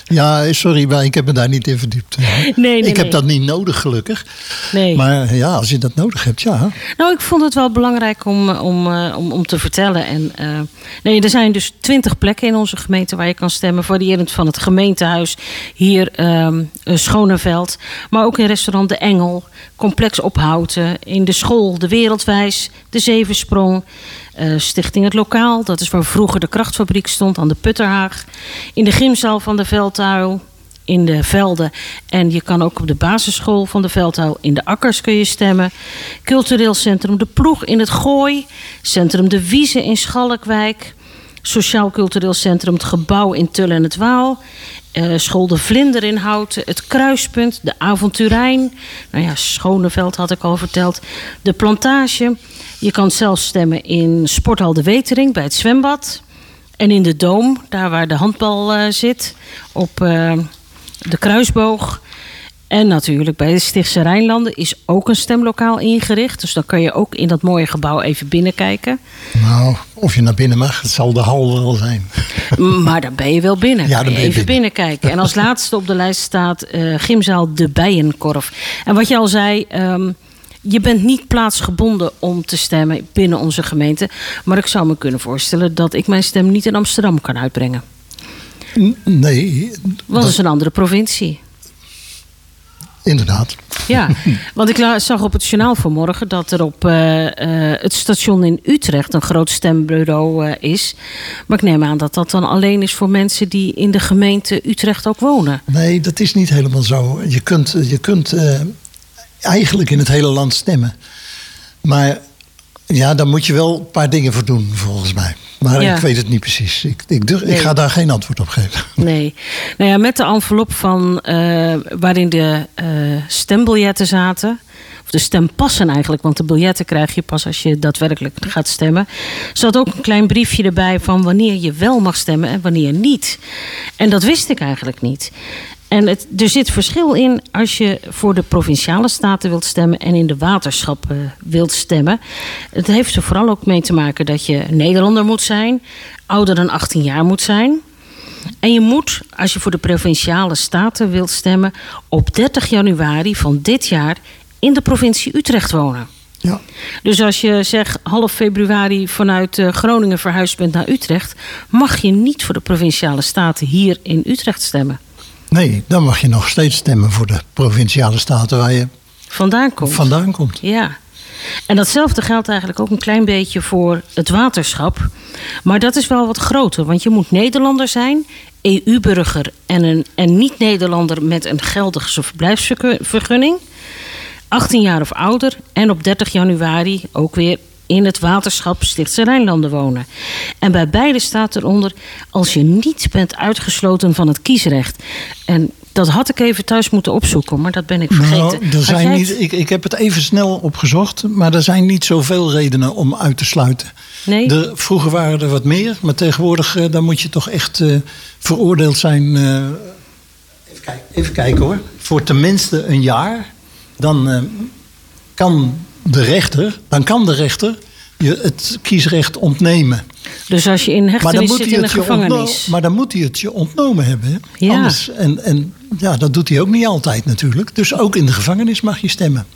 ja, sorry, maar ik heb me daar niet in verdiept. Nee, nee, ik heb nee. dat niet nodig, gelukkig. Nee. Maar ja, als je dat nodig hebt, ja. Nou, ik vond het wel belangrijk om, om, eh, om, om te vertellen. En, eh, nee, er zijn dus twintig plekken in onze gemeente waar je kan stemmen. Variërend van het gemeentehuis, hier eh, Schoneveld. Maar ook in restaurant De Engel, Complex Ophouten. In de school De Wereldwijs, De Zevensprong. Eh, Stichting Het Lokaal, dat is waar vroeger de krachtfabriek stond aan de Putterhaag. In de gymzaal van de Veldtuil. in de velden. En je kan ook op de basisschool van de Veldhouw in de akkers kun je stemmen. Cultureel Centrum De Ploeg in het Gooi. Centrum De Wiese in Schalkwijk. Sociaal Cultureel Centrum Het Gebouw in Tull en het Waal. Eh, school De Vlinder in Houten. Het Kruispunt. De Avonturijn. Nou ja, Schoneveld had ik al verteld. De Plantage. Je kan zelfs stemmen in Sporthal De Wetering bij het zwembad. En in de Doom, daar waar de handbal eh, zit. Op eh, de Kruisboog. En natuurlijk bij de Stichtse Rijnlanden is ook een stemlokaal ingericht. Dus dan kan je ook in dat mooie gebouw even binnenkijken. Nou, of je naar binnen mag, het zal de hal wel zijn. Maar dan ben je wel binnen. Ja, dan ben je even binnen. binnenkijken. En als laatste op de lijst staat eh, Gymzaal De Bijenkorf. En wat je al zei, ehm, je bent niet plaatsgebonden om te stemmen binnen onze gemeente. Maar ik zou me kunnen voorstellen dat ik mijn stem niet in Amsterdam kan uitbrengen. Nee, Want dat is een andere provincie. Inderdaad. Ja, want ik zag op het journaal vanmorgen dat er op eh, eh, het station in Utrecht een groot stembureau eh, is. Maar ik neem aan dat dat dan alleen is voor mensen die in de gemeente Utrecht ook wonen. Nee, dat is niet helemaal zo. Je kunt, je kunt eigenlijk in het hele land stemmen. Maar ja, daar moet je wel een paar dingen voor doen, volgens mij. Maar Ja. ik weet het niet precies. Ik, ik, ik Nee. ga daar geen antwoord op geven. Nee. Nou ja, met de envelop van, eh, waarin de eh, stembiljetten zaten. Of de stempassen eigenlijk, want de biljetten krijg je pas als je daadwerkelijk gaat stemmen. zat ook een klein briefje erbij van wanneer je wel mag stemmen en wanneer niet. En dat wist ik eigenlijk niet. En het, er zit verschil in als je voor de provinciale staten wilt stemmen en in de waterschappen wilt stemmen. Het heeft er vooral ook mee te maken dat je Nederlander moet zijn, ouder dan 18 jaar moet zijn. En je moet, als je voor de provinciale staten wilt stemmen, op 30 januari van dit jaar in de provincie Utrecht wonen. Ja. Dus als je zeg half februari vanuit eh, Groningen verhuisd bent naar Utrecht, mag je niet voor de provinciale staten hier in Utrecht stemmen. Nee, dan mag je nog steeds stemmen voor de provinciale staten waar je Vandaan komt. vandaan komt. Ja. En datzelfde geldt eigenlijk ook een klein beetje voor het waterschap. Maar dat is wel wat groter, want je moet Nederlander zijn, EU-burger en een en niet-Nederlander met een geldige verblijfsvergunning. 18 jaar of ouder en op 30 januari ook weer in het waterschap Stichtse Rijnlanden wonen. En bij beide staat eronder als je niet bent uitgesloten van het kiesrecht. En dat had ik even thuis moeten opzoeken, maar dat ben ik vergeten. Nou, er zijn niet, ik, ik heb het even snel opgezocht, maar er zijn niet zoveel redenen om uit te sluiten. Nee? Er, vroeger waren er wat meer, maar tegenwoordig eh, dan moet je toch echt eh, veroordeeld zijn. eh, even, kijken, even kijken hoor. Voor tenminste een jaar. Dan kan de rechter, dan kan de rechter je het kiesrecht ontnemen. Dus als je in hechtenis zit in de gevangenis. maar dan moet hij het je ontnomen hebben. Hè? Ja. Anders, en, en ja, dat doet hij ook niet altijd natuurlijk. Dus ook in de gevangenis mag je stemmen.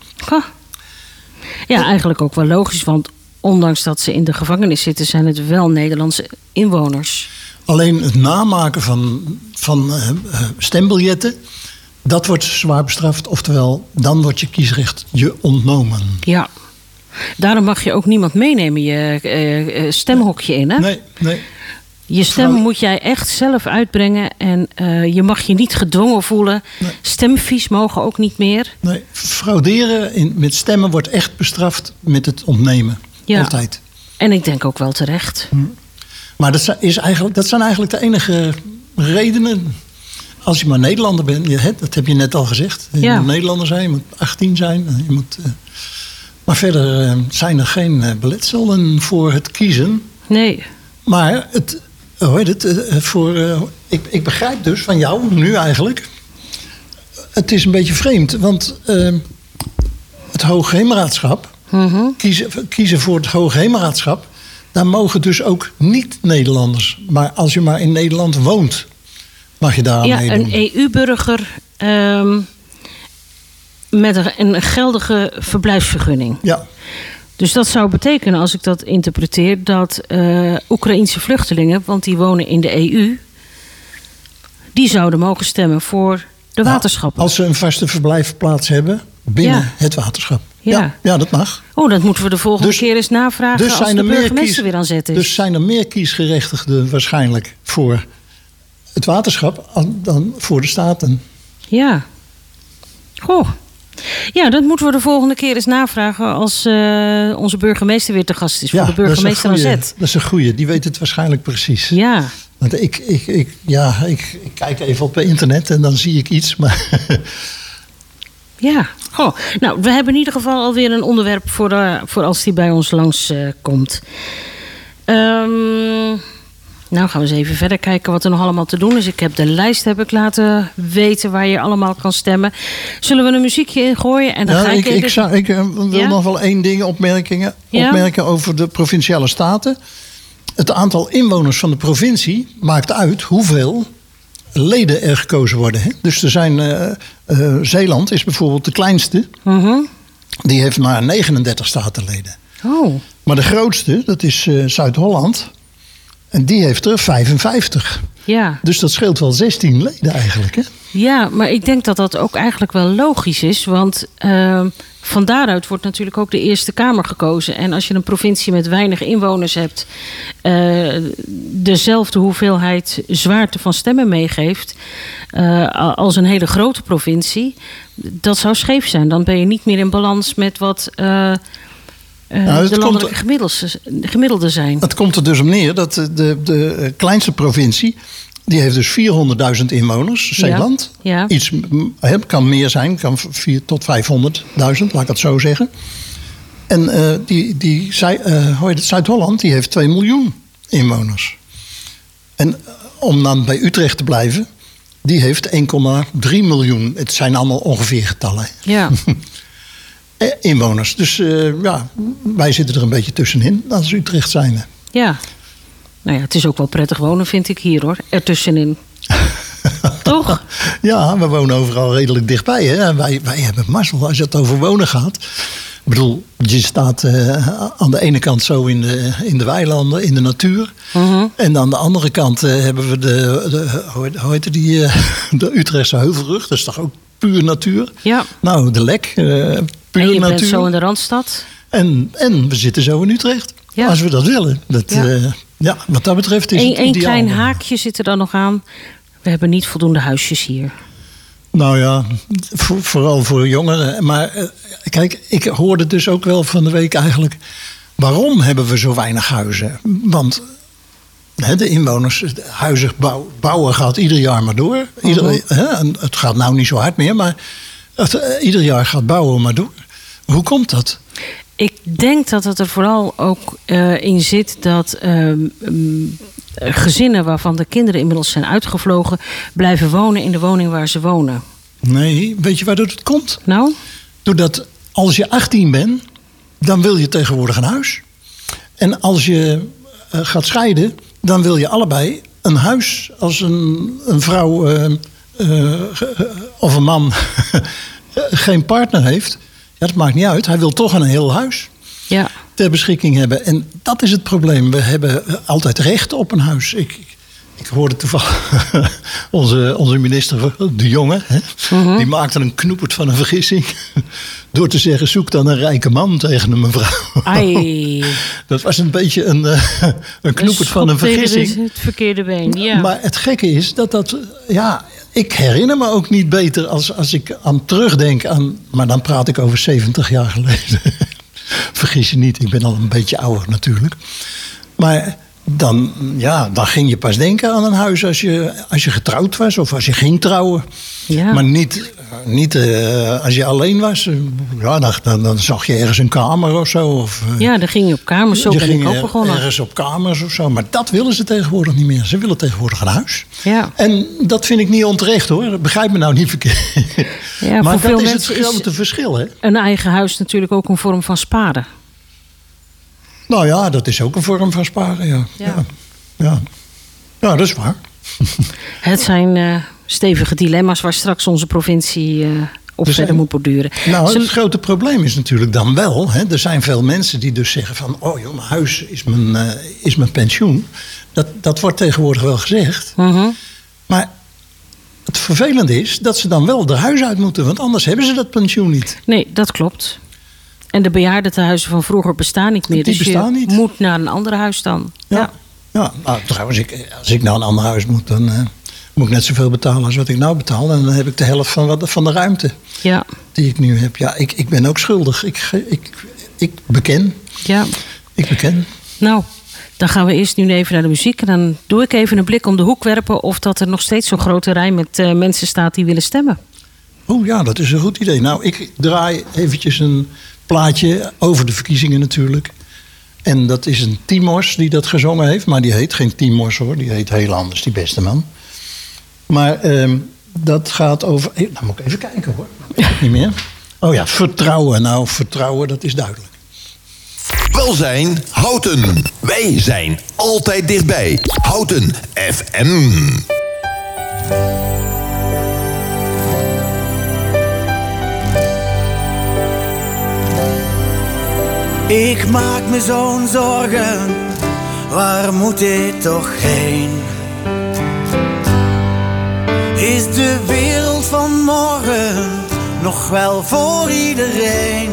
Ja, eigenlijk ook wel logisch, want ondanks dat ze in de gevangenis zitten, zijn het wel Nederlandse inwoners. Alleen het namaken van, van eh, eh, stembiljetten, dat wordt zwaar bestraft. Oftewel, dan wordt je kiesrecht je ontnomen. Ja. Daarom mag je ook niemand meenemen je eh, eh, stemhokje in, hè? Nee, nee. Je stem Vrouw- moet jij echt zelf uitbrengen en eh, je mag je niet gedwongen voelen. Stemvies mogen ook niet meer. nee. Frauderen in, met stemmen wordt echt bestraft met het ontnemen. Ja. Altijd. En ik denk ook wel terecht. Maar dat is eigenlijk, dat zijn eigenlijk de enige redenen. Als je maar Nederlander bent, je, dat heb je net al gezegd. Je Ja. moet Nederlander zijn, je moet 18 zijn. eh, Je moet, eh, maar verder eh, zijn er geen eh, beletselen voor het kiezen. Nee. Maar het, hoe heet het, voor, ik, ik begrijp dus van jou, nu eigenlijk. Het is een beetje vreemd, want eh, het Hoogheemraadschap, Mhm. kiezen, kiezen voor het Hoogheemraadschap, daar mogen dus ook niet-Nederlanders. Maar als je maar in Nederland woont, mag je daar Ja, meedoen. een EU-burger ehm, met een, een geldige verblijfsvergunning. Ja. Dus dat zou betekenen, als ik dat interpreteer, dat eh Oekraïense vluchtelingen, want die wonen in de EU, die zouden mogen stemmen voor de waterschappen. Als ze een vaste verblijfplaats hebben binnen Ja. het waterschap. Ja. Ja, ja, dat mag. Oh, dat moeten we de volgende keer eens navragen als de burgemeester kies- weer aan zet is. Dus zijn er meer kiesgerechtigden waarschijnlijk voor het waterschap dan voor de staten. Ja. Goh. Ja, dat moeten we de volgende keer eens navragen als eh, onze burgemeester weer te gast is. Voor de dat is een burgemeester goeie- zet. Dat is een goeie, die weet het waarschijnlijk precies. Ja. Want ik, ik, ik, ja, ik, ik kijk even op internet en dan zie ik iets. Maar Ja, Goh. nou, we hebben in ieder geval alweer een onderwerp voor, eh, voor als die bij ons langs eh, komt. Ehm, nou gaan we eens even verder kijken wat er nog allemaal te doen is. Ik heb de lijst heb ik laten weten waar je allemaal kan stemmen. Zullen we een muziekje ingooien? En dan ja, ga ik, ik, ik, zou, ik eh, wil Ja? nog wel één ding opmerkingen, Ja? opmerken over de provinciale staten. Het aantal inwoners van de provincie maakt uit hoeveel leden er gekozen worden. Hè? Dus er zijn, eh, eh, Zeeland is bijvoorbeeld de kleinste. Mhm. Die heeft maar 39 statenleden. Oh, Maar de grootste, dat is Zuid-Holland. En die heeft er 55. ja. Dus dat scheelt wel 16 leden eigenlijk. Hè? Ja, maar ik denk dat dat ook eigenlijk wel logisch is. Want ehm, van daaruit wordt natuurlijk ook de Eerste Kamer gekozen. En als je een provincie met weinig inwoners hebt, eh, dezelfde hoeveelheid zwaarte van stemmen meegeeft eh, als een hele grote provincie, dat zou scheef zijn. Dan ben je niet meer in balans met wat. Eh, eh, Nou, het de landelijke gemiddeldes- gemiddelden zijn. Het komt er dus om neer dat de, de, eh, kleinste provincie... die heeft dus 400.000 inwoners, Zeeland. Ja. Iets kan meer zijn, kan v- vier tot 500.000, laat ik het zo zeggen. En eh, die, die, eh, het, Zuid-Holland die heeft 2 miljoen inwoners. En eh, om dan bij Utrecht te blijven... die heeft 1,3 miljoen. Het zijn allemaal ongeveer getallen. Ja. Eh, Inwoners. Dus eh, ja, wij zitten er een beetje tussenin als Utrecht zijn. Ja. Nou ja, het is ook wel prettig wonen, vind ik hier hoor. Ertussenin. Toch? Ja, we wonen overal redelijk dichtbij. Hè? Wij, wij hebben mazzel als het over wonen gaat. Ik bedoel, je staat eh, aan de ene kant zo in de, in de weilanden, in de natuur. En aan de andere kant hebben we de, de, hoe heet- die, de Utrechtse Heuvelrug. Dat is toch ook puur natuur? Ja. Nou, de Lek, eh, En puur je natuur. bent zo in de Randstad. En, en we zitten zo in Utrecht. Ja. Als we dat willen. Dat, Ja. ja. ja, wat dat betreft is Eén het ideaal. klein haakje zit er dan nog aan. We hebben niet voldoende huisjes hier. Nou ja, voor- vooral voor jongeren. Maar eh, kijk, ik hoorde dus ook wel van de week eigenlijk... waarom hebben we zo weinig huizen? Want de inwoners, huizen bouw- bouwen gaat ieder jaar maar door. Ieder, Mhm. en het gaat nou niet zo hard meer, maar het, eh, ieder jaar gaat bouwen maar door. Hoe komt dat? Ik denk dat het er vooral ook eh, in zit dat ehm, mm, gezinnen waarvan de kinderen inmiddels zijn uitgevlogen, blijven wonen in de woning waar ze wonen. Nee, weet je waardoor het komt? Nou? Doordat als je 18 bent, dan wil je tegenwoordig een huis. En als je eh, gaat scheiden, dan wil je allebei een huis. Als een, een vrouw eh, eh, of een man geen partner heeft, ja, dat maakt niet uit. Hij wil toch een heel huis Ja. ter beschikking hebben. En dat is het probleem. We hebben altijd recht op een huis. Ik, ik, hoorde toevallig onze, onze minister De Jonge. Hè, Die maakte een knoepert van een vergissing. Door te zeggen, zoek dan een rijke man tegen een mevrouw. Ai. Dat was een beetje een, eh, een knoepert van een vergissing. Het verkeerde been, ja. Maar het gekke is dat dat, ja, ik herinner me ook niet beter als, als ik aan terugdenk aan, maar dan praat ik over 70 jaar geleden. Vergis je niet, ik ben al een beetje ouder natuurlijk. Maar dan, ja, dan ging je pas denken aan een huis als je, als je getrouwd was of als je ging trouwen. Ja. Maar niet, niet eh, als je alleen was. Ja, dan, dan, dan zag je ergens een kamer of zo. Of, eh, Ja, dan ging je op kamers. Zo je ben ging ik ook begonnen. ergens op kamers of zo. Maar dat willen ze tegenwoordig niet meer. Ze willen tegenwoordig een huis. Ja. En dat vind ik niet onterecht hoor. Begrijp me nou niet verkeerd. Ja, maar dat is het grote verschil hè. Een eigen huis natuurlijk ook een vorm van sparen. Nou ja, dat is ook een vorm van sparen. Ja, Ja. ja. ja. Dat is waar. Het zijn eh, stevige dilemma's waar straks onze provincie eh, op Er verder moet borduren. Nou, het grote probleem is natuurlijk dan wel... Hè, er zijn veel mensen die dus zeggen van... oh joh, mijn huis is mijn, eh, is mijn pensioen. Dat, dat wordt tegenwoordig wel gezegd. Mhm. Maar het vervelende is dat ze dan wel er huis uit moeten... want anders hebben ze dat pensioen niet. Nee, dat klopt. En de bejaardentehuizen van vroeger bestaan niet meer. Die dus bestaan je niet. moet naar een ander huis dan. Ja. Ja, nou trouwens, ik, als ik naar een ander huis moet... dan eh, moet ik net zoveel betalen als wat ik nou betaal. En dan heb ik de helft van, wat, van de ruimte Ja, die ik nu heb. Ja, ik, ik ben ook schuldig. Ik, ik, ik beken. ja. Ik beken. Nou, dan gaan we eerst nu even naar de muziek. En dan doe ik even een blik om de hoek werpen... of dat er nog steeds zo'n grote rij met eh, mensen staat die willen stemmen. Oh ja, dat is een goed idee. Nou, ik draai eventjes een plaatje over de verkiezingen natuurlijk. En dat is een Timos die dat gezongen heeft. Maar die heet geen Timos hoor. Die heet heel anders, die beste man. Maar ehm, dat gaat over... eh, Nou moet ik even kijken hoor. Niet meer. Oh ja, vertrouwen. Nou, vertrouwen, dat is duidelijk. Welzijn Houten. Wij zijn altijd dichtbij. Houten FM. Ik maak me zo'n zorgen, waar moet dit toch heen? Is de wereld van morgen nog wel voor iedereen?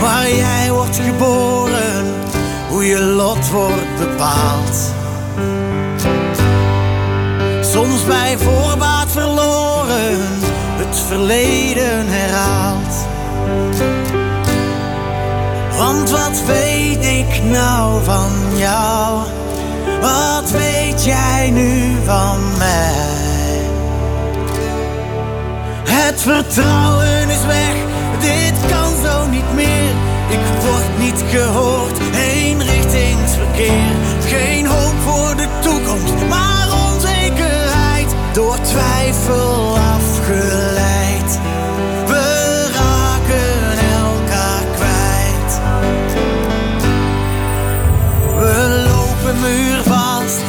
Waar jij wordt geboren, hoe je lot wordt bepaald. Soms bij voorbaat verloren, het verleden herhaalt. Want wat weet ik nou van jou? Wat weet jij nu van mij? Het vertrouwen is weg, dit kan zo niet meer. Ik word niet gehoord, eenrichtingsverkeer. Geen hoop voor de toekomst, maar onzekerheid. Door twijfel lopen muurvast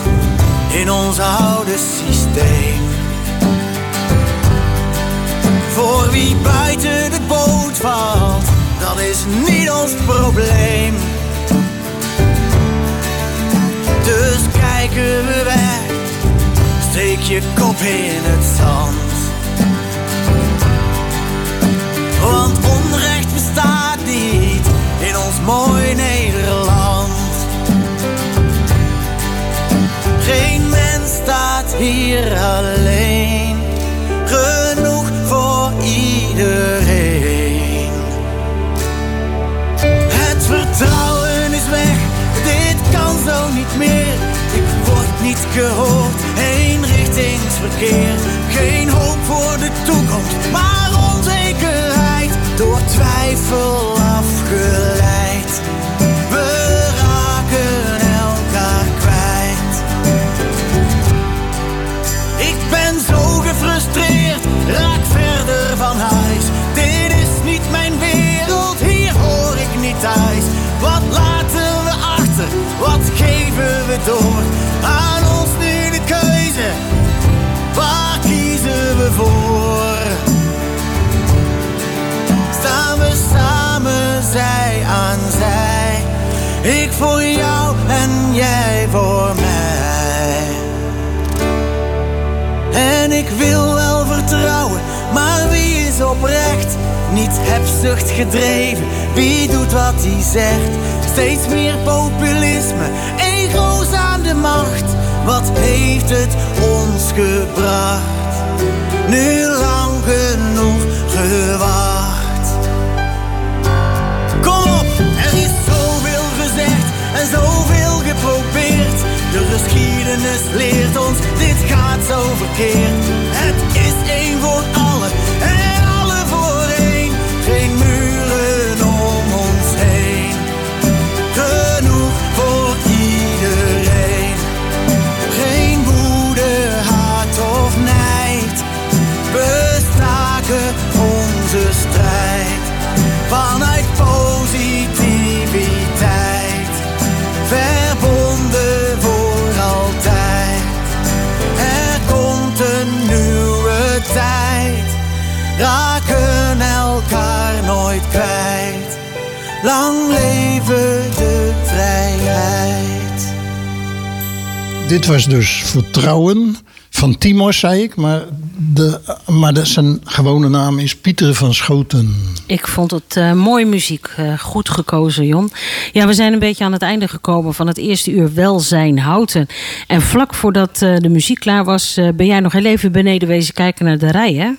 in ons oude systeem. Voor wie buiten de boot valt, dat is niet ons probleem. Dus kijken we weg, steek je kop in het zand. Want onrecht bestaat niet in ons mooi Nederland. Hier alleen, genoeg voor iedereen. Het vertrouwen is weg, dit kan zo niet meer. Ik word niet gehoord, eenrichtingsverkeer. Geen hoop voor de toekomst, maar onzekerheid. Door twijfel afgeleid. Geven we door? Aan ons nu de keuze, waar kiezen we voor? Staan we samen zij aan zij, ik voor jou en jij voor mij. En ik wil wel vertrouwen, maar wie is oprecht? Niet hebzucht gedreven, wie doet wat hij zegt? Steeds meer populisme, macht. Wat heeft het ons gebracht? Nu lang genoeg gewacht. Kom op, er is zoveel gezegd en zoveel geprobeerd. De geschiedenis leert ons, dit gaat zo verkeerd. Dit was dus vertrouwen Van Timos, zei ik, maar, de, maar de, zijn gewone naam is Pieter van Schoten. Ik vond het eh, mooie muziek. eh, goed gekozen, Jon. Ja, we zijn een beetje aan het einde gekomen van het eerste uur Welzijn Houten. En vlak voordat eh, de muziek klaar was, ben jij nog heel even beneden wezen kijken naar de rij, hè?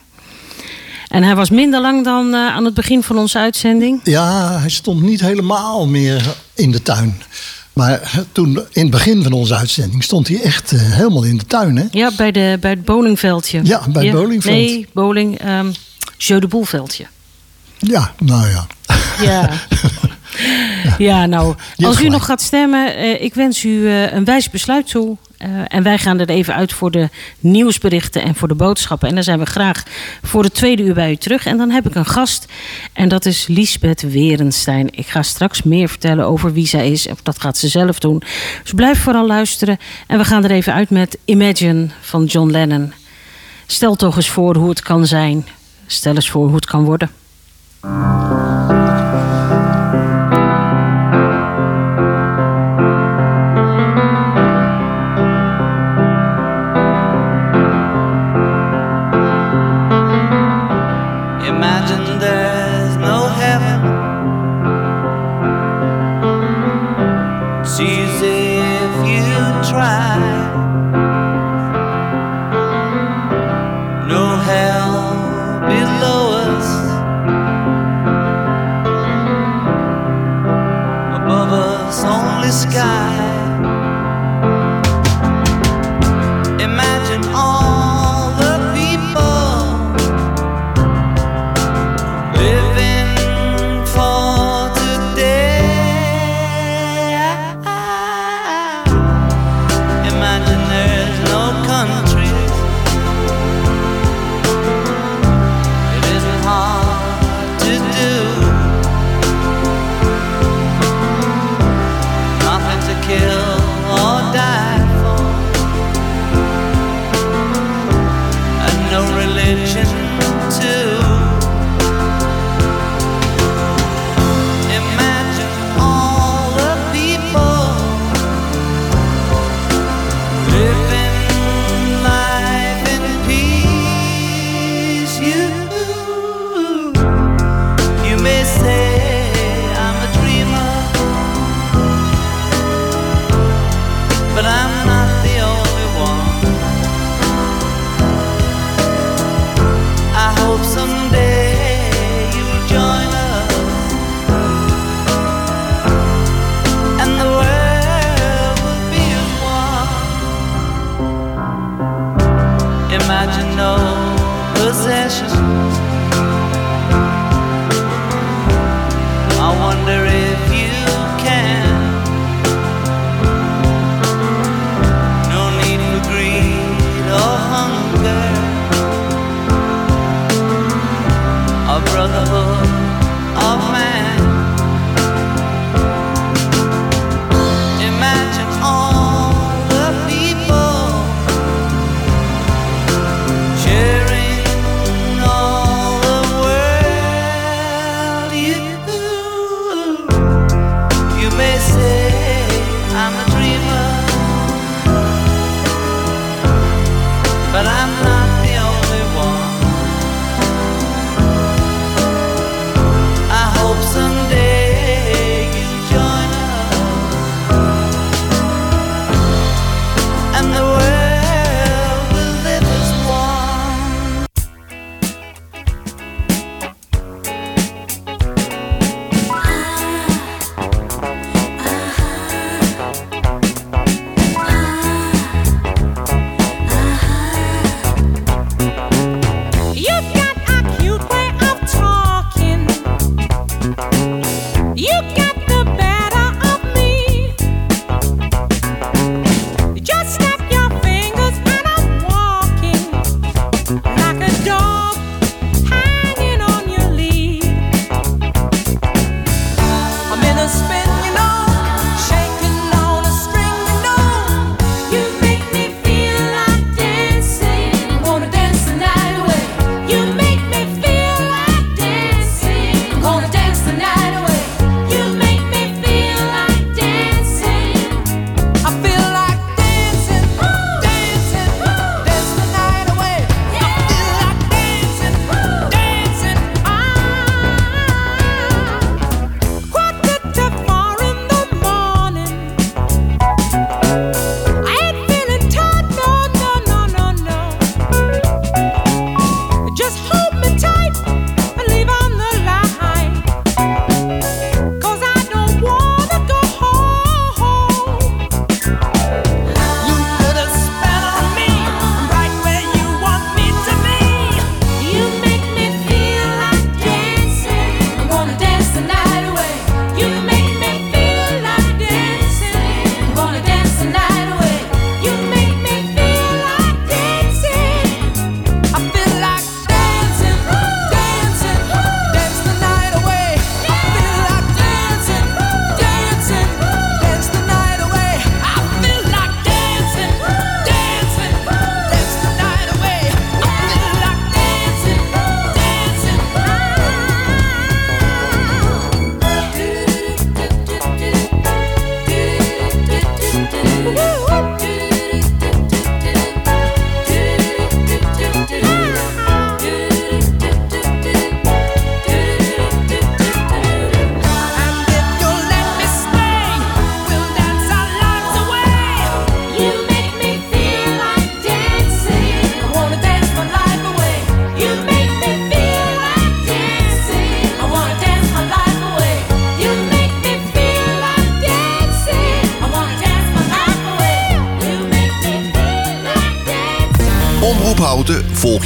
En hij was minder lang dan aan het begin van onze uitzending. Ja, hij stond niet helemaal meer in de tuin. Maar toen, in het begin van onze uitzending, stond hij echt eh, helemaal in de tuin. Hè? Ja, bij, de, bij het bowlingveldje. Ja, bij het bowlingveld. Nee, bowling, ehm Jeu de Boelveldje. Ja, nou ja. Ja. Ja, nou, als u nog gaat stemmen, eh, ik wens u eh, een wijs besluit toe. Eh, en wij gaan er even uit voor de nieuwsberichten en voor de boodschappen. En dan zijn we graag voor de tweede uur bij u terug. En dan heb ik een gast. En dat is Liesbeth Werenstein. Ik ga straks meer vertellen over wie zij is. Dat gaat ze zelf doen. Dus blijf vooral luisteren. En we gaan er even uit met Imagine van John Lennon. Stel toch eens voor hoe het kan zijn. Stel eens voor hoe het kan worden. just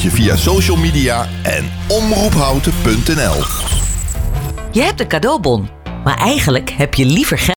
je via social media en omroephouten.nl. Je hebt een cadeaubon, maar eigenlijk heb je liever geld.